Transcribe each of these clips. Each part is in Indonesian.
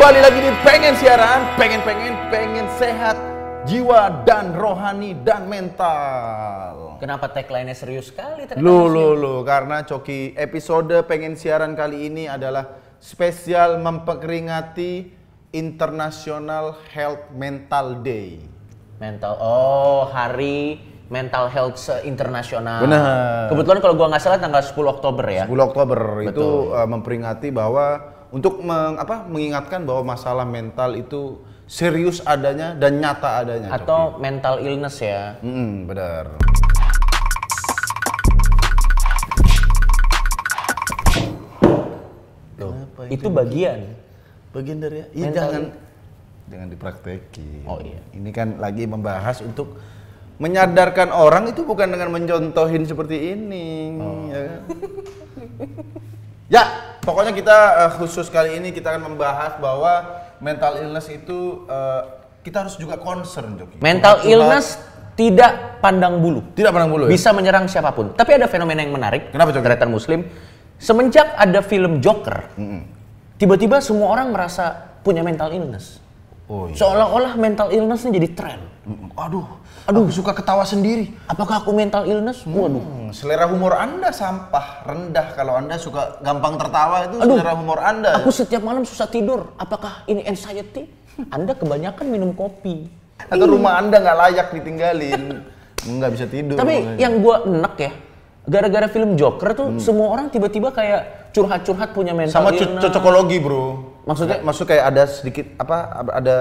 Kembali lagi di pengen siaran, pengen pengen pengen sehat jiwa dan rohani dan mental. Kenapa tagline-nya serius sekali? Lu lu lu karena Coki episode pengen siaran kali ini adalah spesial memperingati International Health Mental Day. Mental. Oh, hari mental health internasional. Benar. Kebetulan kalau gua nggak salah tanggal 10 Oktober ya. 10 Oktober itu uh, memperingati bahwa untuk meng- apa mengingatkan bahwa masalah mental itu serius adanya dan nyata adanya. Coki. Atau mental illness ya. Mm, benar. Loh, itu bagian. Bagian dari ya, Mental jangan jangan dipraktekin. Oh, iya. Ini kan lagi membahas untuk menyadarkan orang itu bukan dengan mencontohin seperti ini, Oh. ya kan? ya, pokoknya kita eh, khusus kali ini kita akan membahas bahwa mental illness itu eh, kita harus juga concern, Joki. Mental Curhat- illness tidak pandang bulu. tidak pandang bulu ya? Bisa menyerang siapa pun. Tapi ada fenomena yang menarik. Kenapa, Cok? Ternyata Muslim. Semenjak ada film Joker, tiba-tiba semua orang merasa punya mental illness. Oh iya. Seolah-olah mental illness ini jadi tren. Aduh, aduh suka ketawa sendiri. Apakah aku mental illness? Waduh. Hmm, selera humor Anda sampah, rendah kalau Anda suka gampang tertawa itu selera humor Anda. Aku setiap malam susah tidur. Apakah ini anxiety? Anda kebanyakan minum kopi. Atau rumah Anda nggak layak ditinggalin. nggak bisa tidur. Tapi makanya. yang gua enek ya, gara-gara film Joker tuh semua orang tiba-tiba kayak curhat-curhat punya mental sama illness. cocokologi, Bro. Maksudnya? Nggak- maksud kayak ada sedikit apa ada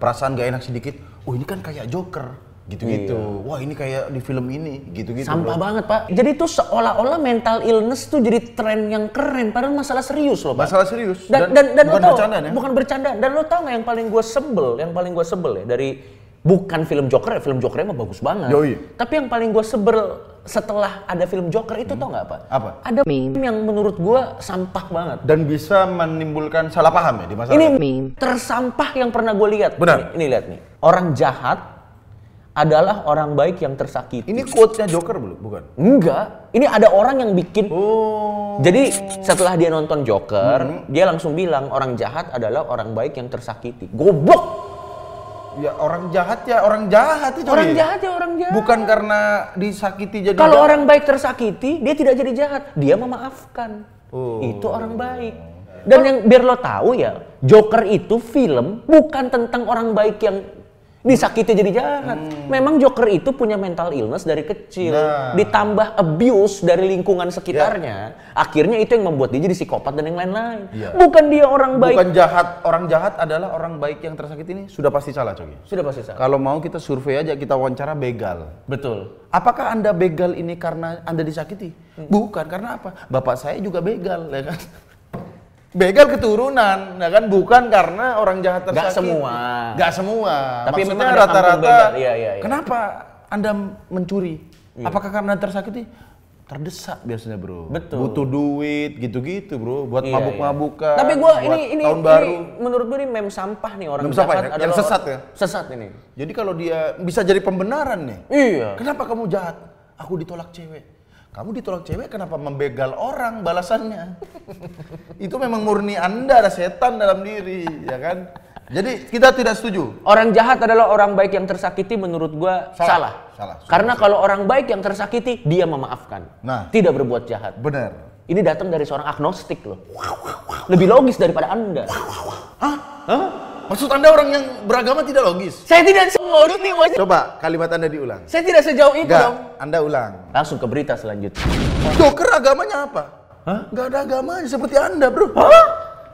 perasaan gak enak sedikit. Oh, ini kan kayak Joker. Gitu-gitu. Wah, ini kayak di film ini, gitu-gitu. Sampah bro. banget pak. Jadi tuh seolah-olah mental illness tuh jadi tren yang keren, padahal masalah serius loh pak. Masalah serius. Dan dan, dan, bukan lo tau, bercandaan ya. bukan bercanda. Dan lo tau nggak yang paling gue sebel, yang paling gue sebel ya dari bukan film Joker, ya film Joker mah bagus banget. Yoi. Tapi yang paling gue sebel setelah ada film Joker itu tau nggak apa? Apa? Ada meme yang menurut gue sampah banget. Dan bisa menimbulkan salah paham ya di masalah. Ini meme tersampah yang pernah gue lihat. Benar. Ini, ini lihat nih. Orang jahat adalah orang baik yang tersakiti. Ini quotes-nya Joker belum? Bukan. Enggak. Ini ada orang yang bikin Oh. Jadi setelah dia nonton Joker, dia langsung bilang orang jahat adalah orang baik yang tersakiti. Goblok. Ya orang jahat ya orang jahat itu. Orang jahat ya orang jahat. Bukan karena disakiti jadi Kalau orang baik tersakiti, dia tidak jadi jahat. Dia memaafkan. Oh. Itu orang baik. Dan yang biar lo tahu ya, Joker itu film bukan tentang orang baik yang disakiti jadi jahat. Memang Joker itu punya mental illness dari kecil, Nah. ditambah abuse dari lingkungan sekitarnya. Akhirnya itu yang membuat dia jadi psikopat dan yang lain-lain. Ya. Bukan dia orang baik. Bukan jahat, orang jahat adalah orang baik yang tersakiti ini sudah pasti salah, Coki. Sudah pasti salah. Kalau mau kita survei aja, kita wawancara begal. Betul. Apakah Anda begal ini karena Anda disakiti? Bukan, karena apa? Bapak saya juga begal, ya kan? Begal keturunan, ya kan? Bukan karena orang jahat tersakiti. semua. Nggak semua. Tapi Maksudnya rata-rata. Iya, iya, iya. Kenapa Anda mencuri? Apakah karena tersakiti? Terdesak biasanya, Bro. Betul. Butuh duit, gitu-gitu, Bro. Buat Iya, mabuk-mabukan. Tapi gua buat ini ini tahun ini baru. menurut gue ini mem sampah nih orang Meme sampah jahat ya? Yang sesat ya? Sesat ini. Jadi kalau dia bisa jadi pembenaran nih. Iya. Kenapa kamu jahat? Aku ditolak cewek. Kamu ditolak cewek kenapa membegal orang balasannya? Itu memang murni Anda ada setan dalam diri, ya kan? Jadi kita tidak setuju. Orang jahat adalah orang baik yang tersakiti menurut gua Salah. salah. Salah. Karena kalau orang baik yang tersakiti dia memaafkan. Nah. Tidak berbuat jahat. Benar. Ini datang dari seorang agnostik loh. Lebih logis daripada Anda. Maksud Anda orang yang beragama tidak logis? Saya tidak sengurut nih, Bos. Coba kalimat Anda diulang. Saya tidak sejauh itu dong. Anda ulang. Langsung ke berita selanjutnya. Joker agamanya apa? Hah? Gak ada agamanya seperti Anda, bro.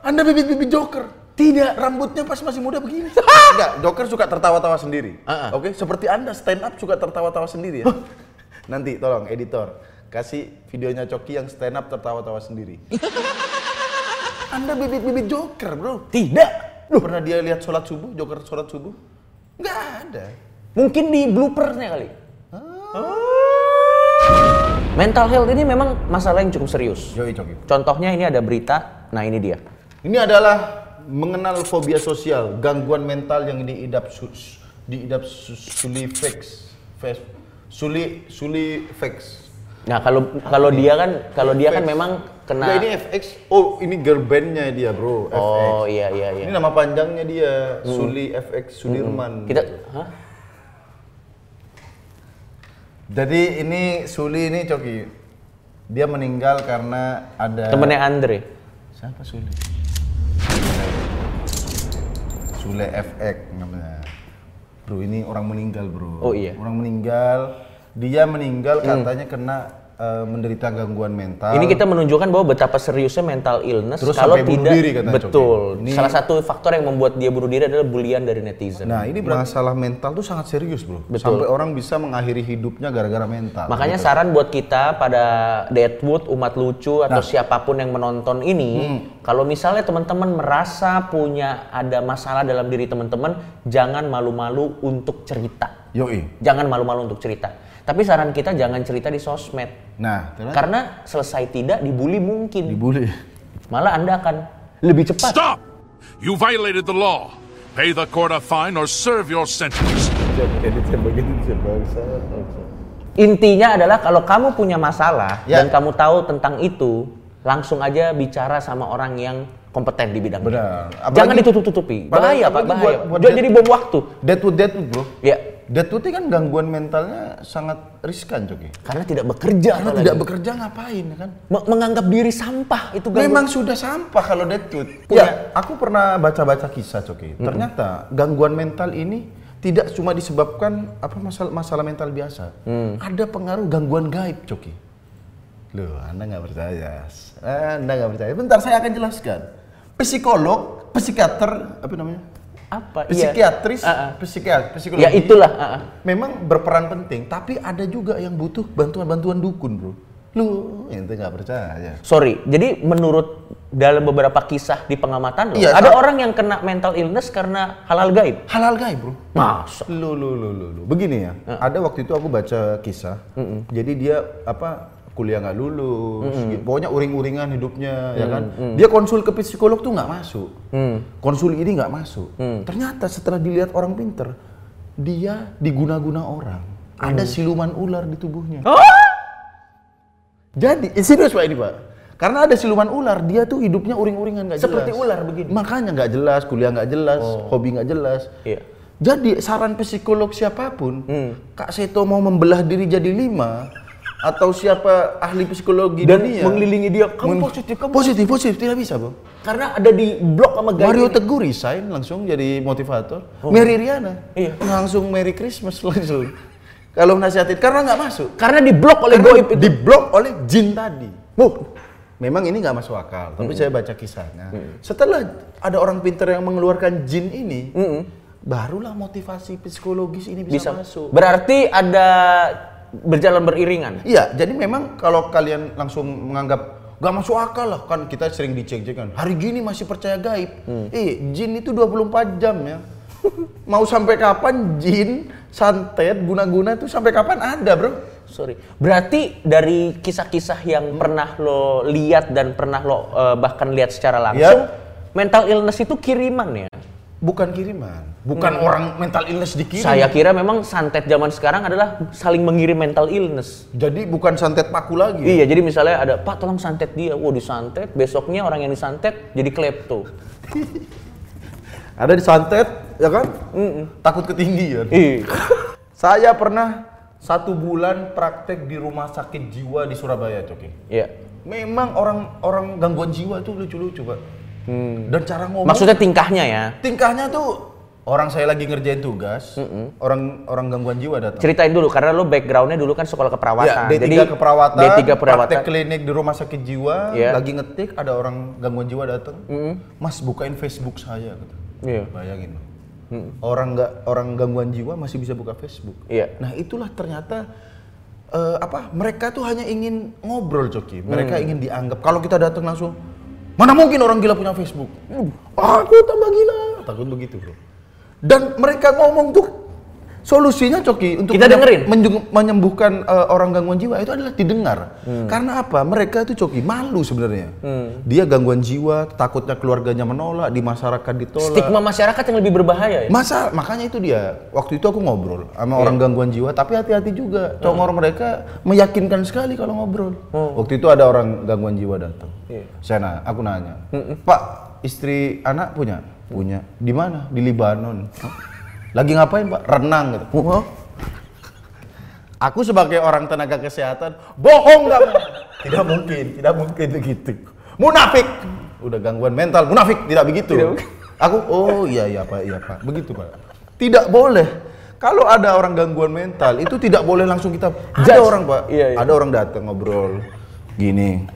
Anda bibit-bibit Joker. Tidak. Rambutnya pas masih muda begini. Enggak, Joker suka tertawa-tawa sendiri. Ah, ah. Oke, seperti Anda stand up suka tertawa-tawa sendiri ya. Nanti tolong editor kasih videonya Coki yang stand up tertawa-tawa sendiri. Anda bibit-bibit Joker, bro. Tidak. Lu pernah dia lihat sholat subuh, Joker sholat subuh? Nggak ada. Mungkin di bloopersnya kali. Mental health ini memang masalah yang cukup serius. Yoi Coki. Contohnya ini ada berita, nah ini dia. Ini adalah mengenal fobia sosial, gangguan mental yang diidap su, diidap su, sulifex, Fes- suli sulifex. Nah, kalau kalau dia kan kalau dia kan memang kena Enggak, ini FX. Oh, ini girl bandnya dia, bro. FX. Oh, iya iya iya. Ini nama panjangnya dia, Suli FX Sudirman. Kita hah? Jadi ini Suli ini Coki. Dia meninggal karena ada Temennya Andre. Siapa Sule? Sule FX namanya. Bro, ini orang meninggal, Bro. Oh, iya. Orang meninggal. Dia meninggal katanya kena eh, menderita gangguan mental. Ini kita menunjukkan bahwa betapa seriusnya mental illness Terus kalau sampai bunuh tidak diri katanya, betul. Ini- Salah satu faktor yang membuat dia bunuh diri adalah bulian dari netizen. Nah, ini masalah mental tuh sangat serius, Bro. Betul. Sampai orang bisa mengakhiri hidupnya gara-gara mental. Makanya saran buat kita pada Deadwood, umat lucu atau Nah. siapa pun yang menonton ini, Hmm. kalau misalnya teman-teman merasa punya ada masalah dalam diri teman-teman, jangan malu-malu untuk cerita. Yoi. Jangan malu-malu untuk cerita. Tapi saran kita jangan cerita di sosmed. Nah, ternyata Karena selesai tidak dibully mungkin. dibully. Malah Anda akan lebih cepat. Stop! You violated the law. Pay the court a fine or serve your sentence. Intinya adalah kalau kamu punya masalah Ya. dan kamu tahu tentang itu, langsung aja bicara sama orang yang kompeten di bidang Benar. Jangan ditutup-tutupi. Bahaya, Pak, bahaya. buat- buat Jadi- bom waktu. Deadwood, Deadwood, Bro. Ya, Deadwood ini kan gangguan mentalnya sangat riskan, Coki. karena tidak bekerja. Karena tidak bekerja ngapain ya kan? Me- menganggap diri sampah itu gangguan. Memang sudah sampah kalau. Punya- Ya, aku pernah baca-baca kisah, Coki. Ternyata gangguan mental ini tidak cuma disebabkan apa masalah masalah mental biasa. Ada pengaruh gangguan gaib, Coki. Loh, Anda nggak percaya. Anda nggak percaya. Bentar, saya akan jelaskan. Psikolog, psikiater, apa namanya? Apa? Iya. Psikiatris, Ah, ah. psikiat, psikologi. Ya itulah. ah, ah. memang berperan penting, tapi ada juga yang butuh bantuan-bantuan dukun, bro. Lu ente nggak percaya? Sorry, jadi menurut dalam beberapa kisah di pengamatan lo, Iya, ada orang yang kena mental illness karena halal gaib. Halal gaib, bro. Masa? Lu, lu, lu, lu, lu. Begini ya, ada waktu itu aku baca kisah. Jadi dia apa kuliah nggak lulus, gitu. pokoknya uring-uringan hidupnya, ya kan. Dia konsul ke psikolog tuh nggak masuk. Konsul ini nggak masuk. Ternyata setelah dilihat orang pinter, dia diguna-guna orang. Ada siluman ular di tubuhnya. Jadi, eh, serius pak ini pak. Karena ada siluman ular, dia tuh hidupnya uring-uringan nggak jelas. Seperti ular begini? Makanya nggak jelas, kuliah nggak jelas, hobi nggak jelas. Iya. Jadi saran psikolog siapa pun, Kak Seto mau membelah diri jadi lima, atau siapa ahli psikologi Dan dunia mengelilingi dia, "Kamu Men- positif, kamu positif, positif, tidak bisa bang. Karena ada di blok sama. Mario. Teguh resign langsung jadi motivator. Mary Riana, Iya. langsung Merry Christmas langsung. Kalau nasihatin karena nggak masuk. Karena di blok oleh Karena goib itu. diblok oleh jin tadi. Bu, memang ini nggak masuk akal, tapi saya baca kisahnya. Setelah ada orang pintar yang mengeluarkan jin ini, barulah motivasi psikologis ini bisa, bisa masuk. Berarti ada berjalan beriringan. Iya, jadi memang kalau kalian langsung menganggap gak masuk akal lah kan kita sering dicek-cek kan. Hari gini masih percaya gaib. Eh, jin itu 24 jam ya. Mau sampai kapan jin santet guna-guna itu sampai kapan ada, Bro? Sorry. Berarti dari kisah-kisah yang pernah lo lihat dan pernah lo eh, bahkan lihat secara langsung, Ya. mental illness itu kiriman ya. Bukan kiriman, bukan orang mental illness dikirim. Saya kira memang santet zaman sekarang adalah saling mengirim mental illness. Jadi bukan santet paku lagi. Iya, jadi misalnya ada, Pak tolong santet dia. Wow, disantet, besoknya orang yang disantet jadi klepto. Ada disantet, ya kan? Takut ketinggian. Iya. Saya pernah satu bulan praktek di rumah sakit jiwa di Surabaya, Coki. Iya. Memang orang-orang gangguan jiwa itu lucu-lucu, Pak. Dan cara ngomong, Maksudnya tingkahnya ya. tingkahnya tuh orang saya lagi ngerjain tugas, orang orang gangguan jiwa datang. Ceritain dulu karena lo backgroundnya dulu kan sekolah keperawatan. Ya, D3 keperawatan, D3 perawatan. praktek klinik di rumah sakit jiwa, Iya. lagi ngetik ada orang gangguan jiwa datang. Mas bukain Facebook saya gitu. Iya. Bayangin. Bang. Orang nggak orang gangguan jiwa masih bisa buka Facebook. Iya. Nah, itulah ternyata eh, apa? Mereka tuh hanya ingin ngobrol, Coki. Mereka ingin dianggap. Kalau kita datang langsung, mana mungkin orang gila punya Facebook? Aku tambah gila. Takut begitu, Bro. Dan mereka ngomong tuh Solusinya Coki untuk Kita dengerin. menyembuhkan eh, orang gangguan jiwa itu adalah didengar. Hmm. Karena apa? Mereka itu Coki malu sebenarnya. Dia gangguan jiwa, takutnya keluarganya menolak, di masyarakat ditolak. Stigma masyarakat yang lebih berbahaya ya. Masa makanya itu dia. Waktu itu aku ngobrol sama orang gangguan jiwa, tapi hati-hati juga. Congor mereka meyakinkan sekali kalau ngobrol. Waktu itu ada orang gangguan jiwa datang. Saya na- aku nanya, Pak, istri anak punya? Punya. Di mana? Di Libanon. Lagi ngapain Pak? Renang gitu. Wah. Aku sebagai orang tenaga kesehatan, bohong kamu. Tidak mungkin, tidak mungkin begitu. Munafik. Udah gangguan mental, munafik, tidak begitu. Aku, oh iya iya Pak, iya Pak. Begitu Pak. Tidak boleh. Kalau ada orang gangguan mental, itu tidak boleh langsung kita ada orang Pak. Iya, iya. Ada orang datang ngobrol gini.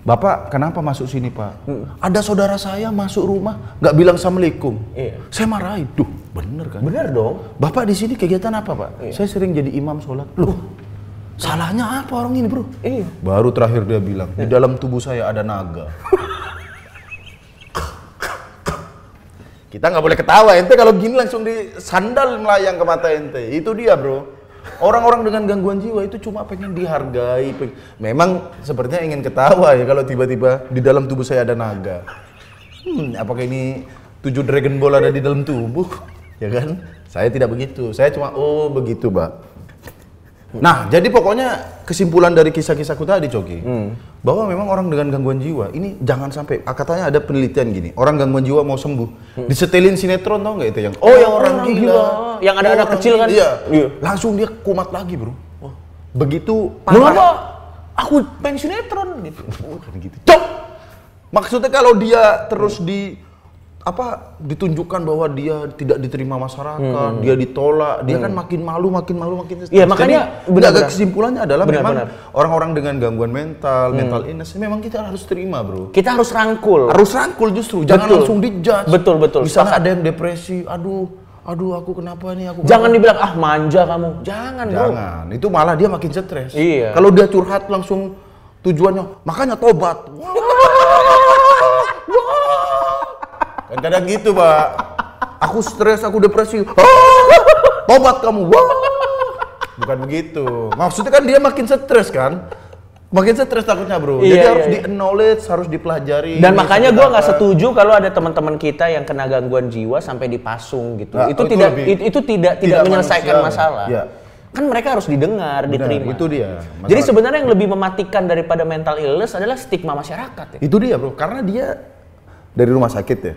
Bapak, kenapa masuk sini Pak? Ada saudara saya masuk rumah nggak bilang assalamualaikum. Iya. Saya marahin. Duh, bener kan? Bener dong. Bapak di sini kegiatan apa pak? Iya. Saya sering jadi imam sholat. Loh, salahnya apa orang ini bro? Iya. Baru terakhir dia bilang, di dalam tubuh saya ada naga. Kita nggak boleh ketawa, ente kalau gini langsung di sandal melayang ke mata ente. Itu dia bro. Orang-orang dengan gangguan jiwa itu cuma pengen dihargai. peng- Memang sepertinya ingin ketawa ya kalau tiba-tiba di dalam tubuh saya ada naga. Hmm, apakah ini tujuh Dragon Ball ada di dalam tubuh? Ya kan? Saya tidak begitu. Saya cuma oh begitu, Pak. Nah, jadi pokoknya kesimpulan dari kisah-kisahku tadi, Coki, bahwa memang orang dengan gangguan jiwa ini jangan sampai ah, katanya ada penelitian gini, orang gangguan jiwa mau sembuh, disetelin sinetron tau nggak itu yang Oh, yang orang gila. Yang ada anak orang kecil kan? Iya. Iya. Langsung dia kumat lagi, Bro. Begitu Mengapa aku main sinetron gitu. Bukan gitu. Cok! Maksudnya kalau dia terus di apa ditunjukkan bahwa dia tidak diterima masyarakat, dia ditolak, dia kan makin malu, makin malu, makin Hmm. Iya, makanya Jadi, benar-benar. nggak, kesimpulannya adalah Benar, memang benar. Hmm. orang-orang dengan gangguan mental, mental illness memang kita harus terima, Bro. Kita harus rangkul. Harus rangkul justru, jangan Betul. langsung dijudge. Betul, betul. Misalnya Sepakat. ada yang depresi, aduh, aduh aku kenapa nih aku Jangan dibilang ah manja kamu. Jangan, Bro. Jangan, itu malah dia makin stres. Iya. Kalau dia curhat langsung tujuannya, makanya tobat. kan kadang gitu, Pak. Aku stres, aku depresi. tobat kamu. Wah. Bukan begitu. Maksudnya kan dia makin stres kan? Makin stres takutnya, Bro. Jadi Iya, harus iya, di acknowledge, harus dipelajari. Dan makanya gua nggak setuju kalau ada teman-teman kita yang kena gangguan jiwa sampai dipasung gitu. Nah, itu itu tidak lebih- itu, itu tidak tidak tidak menyelesaikan manusiawi. masalah. Iya. Kan mereka harus didengar, Benar, diterima. itu dia. Jadi Masalah- sebenarnya yang lebih mematikan daripada mental illness adalah stigma masyarakat ya. Itu dia bro, karena dia dari rumah sakit ya,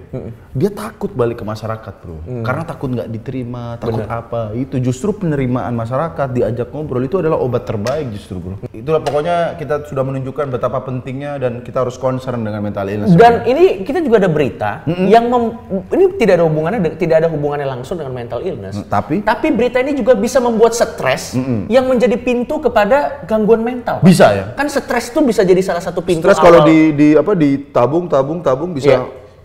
dia takut balik ke masyarakat bro, karena takut nggak diterima, takut apa, itu justru penerimaan masyarakat diajak ngobrol itu adalah obat terbaik justru bro. Itulah pokoknya kita sudah menunjukkan betapa pentingnya dan kita harus concern dengan mental illness. Dan ini kita juga ada berita yang mem- ini tidak ada hubungannya tidak ada hubungannya langsung dengan mental illness. Mm, tapi? tapi berita ini juga bisa membuat stres yang menjadi pintu kepada gangguan mental. Bisa ya? Kan stres itu bisa jadi salah satu pintu Stres kalau di, di apa ditabung tabung tabung bisa Iya.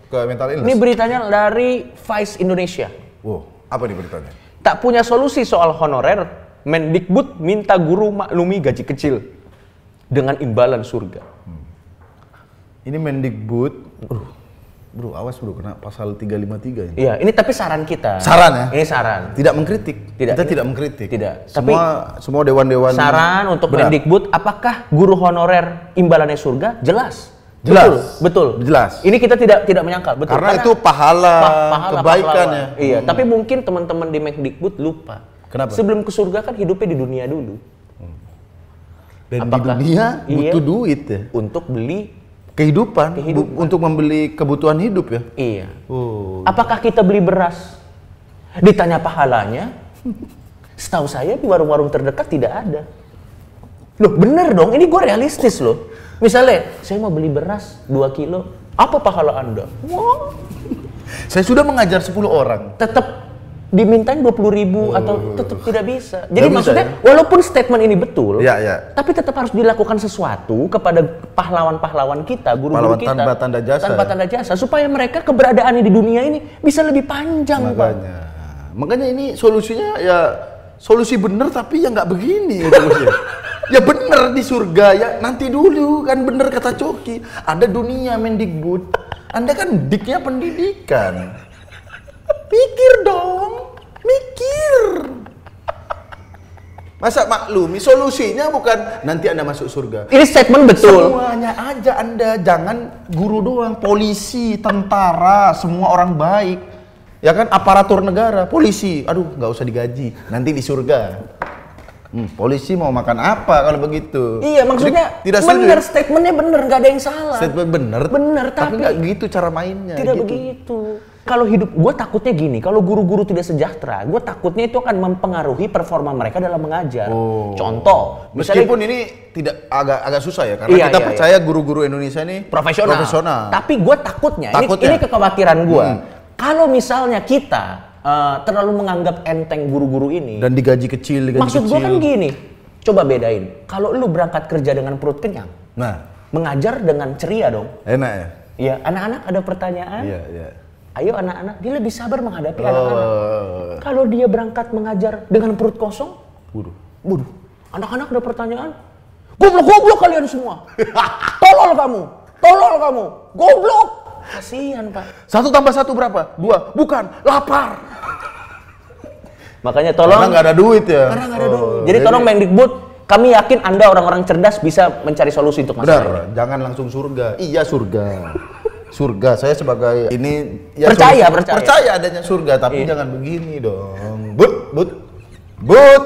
Ke mental illness. Ini beritanya dari Vice Indonesia. wow, apa nih beritanya? Tak punya solusi soal honorer, Mendikbud minta guru maklumi gaji kecil dengan imbalan surga. Ini Mendikbud, bro, bro awas bro kena pasal 353 ini. Iya, ini tapi saran kita. Saran ya? Ini saran. Tidak mengkritik. Tidak. Kita tidak mengkritik. Tidak. Semua semua dewan-dewan Saran untuk. Mendikbud, apakah guru honorer imbalannya surga? Jelas. Jelas. Betul, betul. Jelas. Ini kita tidak tidak menyangkal, betul. Karena itu pahala, pa- pahala, kebaikan ya. Iya, tapi mungkin teman-teman di Mendikbud lupa. Kenapa? Sebelum ke surga kan hidupnya di dunia dulu Dan Apakah- di dunia Iya. butuh duit ya. untuk beli Kehidupan, bu- Kehidupan. untuk membeli kebutuhan hidup ya. iya. Oh. Apakah kita beli beras? Ditanya pahalanya? Setahu saya di warung-warung terdekat tidak ada. Loh bener dong, ini gue realistis loh. Misalnya, saya mau beli beras 2 kilo, apa pahala anda? Wah, Saya sudah mengajar 10 orang. tetap dimintain 20 ribu atau tetap tidak bisa. Jadi bisa, maksudnya, ya? walaupun statement ini betul, Iya, iya. tapi tetap harus dilakukan sesuatu kepada pahlawan-pahlawan kita, guru-guru Pahlawan kita. tanpa tanda jasa. Tanpa tanda jasa, supaya mereka keberadaannya di dunia ini bisa lebih panjang, Pak. Makanya. Makanya ini solusinya ya solusi bener tapi ya nggak begini. ya bener di surga ya nanti dulu kan bener kata Coki. Ada dunia Mendikbud. Anda kan diknya pendidikan. Mikir dong. Mikir. Masa maklumi solusinya bukan nanti Anda masuk surga. Ini statement betul. Semuanya aja Anda, jangan guru doang, polisi, tentara, semua orang baik. Ya kan aparatur negara, polisi, aduh nggak usah digaji, nanti di surga. Hmm, polisi mau makan apa kalau begitu? Iya, maksudnya Jadi, tidak bener ya? statementnya bener, nggak ada yang salah. Statement bener. Bener, tapi nggak gitu cara mainnya. Tidak gitu. begitu. Kalau hidup, gue takutnya gini, kalau guru-guru tidak sejahtera, gue takutnya itu akan mempengaruhi performa mereka dalam mengajar. Oh. Contoh, misalnya Meskipun ini tidak agak agak susah ya, karena Iya, kita iya, percaya guru-guru Indonesia ini profesional. profesional. Tapi gue takutnya, Takutnya. Ini, ini kekhawatiran gue. Hmm. Kalau misalnya kita eh, terlalu menganggap enteng guru-guru ini, dan digaji kecil, digaji maksud kecil. gue kan gini, coba bedain. Kalau lu berangkat kerja dengan perut kenyang, Nah, mengajar dengan ceria dong. enak ya. Iya, anak-anak ada pertanyaan. Iya, iya. Ayo anak-anak, dia lebih sabar menghadapi anak-anak. Oh. Kalau dia berangkat mengajar dengan perut kosong, Waduh. waduh, anak-anak ada pertanyaan. Goblok-goblok kalian semua. Tolol kamu, tolol kamu, goblok. Kasihan pak. Satu tambah satu berapa? Dua. Bukan, lapar. Makanya tolong. Karena nggak ada duit ya. Karena nggak ada Oh, duit. Jadi, tolong Mendikbud, kami yakin anda orang-orang cerdas bisa mencari solusi untuk masalah ini. Benar, jangan langsung surga. Iya surga. Surga, saya sebagai ini ya Percaya, percaya. percaya adanya surga, tapi Iya. jangan begini dong. But, but, but.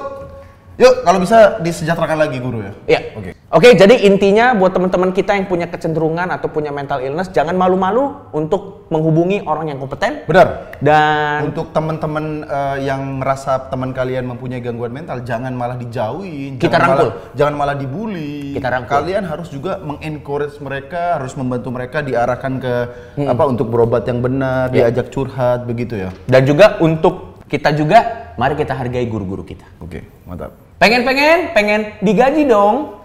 Yuk, kalau bisa disejahterakan lagi guru ya. Iya. Oke. Oke, jadi intinya buat teman-teman kita yang punya kecenderungan atau punya mental illness, jangan malu-malu untuk menghubungi orang yang kompeten. Benar. Dan Untuk teman-teman eh, yang merasa teman kalian mempunyai gangguan mental, jangan malah dijauhin, Kita jangan rangkul. malah, jangan malah dibully. Kita rangkul. Kalian harus juga mengencourage mereka, harus membantu mereka diarahkan ke Hmm. apa untuk berobat yang benar, Ya. diajak curhat begitu ya. dan juga untuk kita juga, mari kita hargai guru-guru kita. Oke, mantap. Pengen-pengen, pengen digaji dong.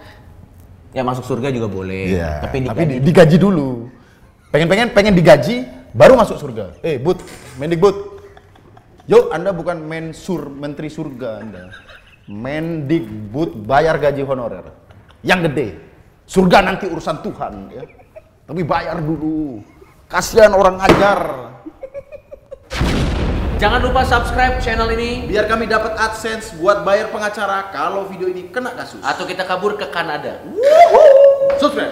Ya masuk surga juga boleh. Iya. Tapi Tapi, digaji. di- digaji dulu. Pengen-pengen pengen digaji baru masuk surga. Eh, Bud, Mendikbud. Yuk, Anda bukan mensur, menteri surga Anda. Mendikbud bayar gaji honorer. Yang gede. Surga nanti urusan Tuhan ya. Tapi bayar dulu. Kasihan orang ngajar. Jangan lupa subscribe channel ini Biar kami dapat AdSense buat bayar pengacara kalau video ini kena kasus. atau kita kabur ke Kanada. Subscribe.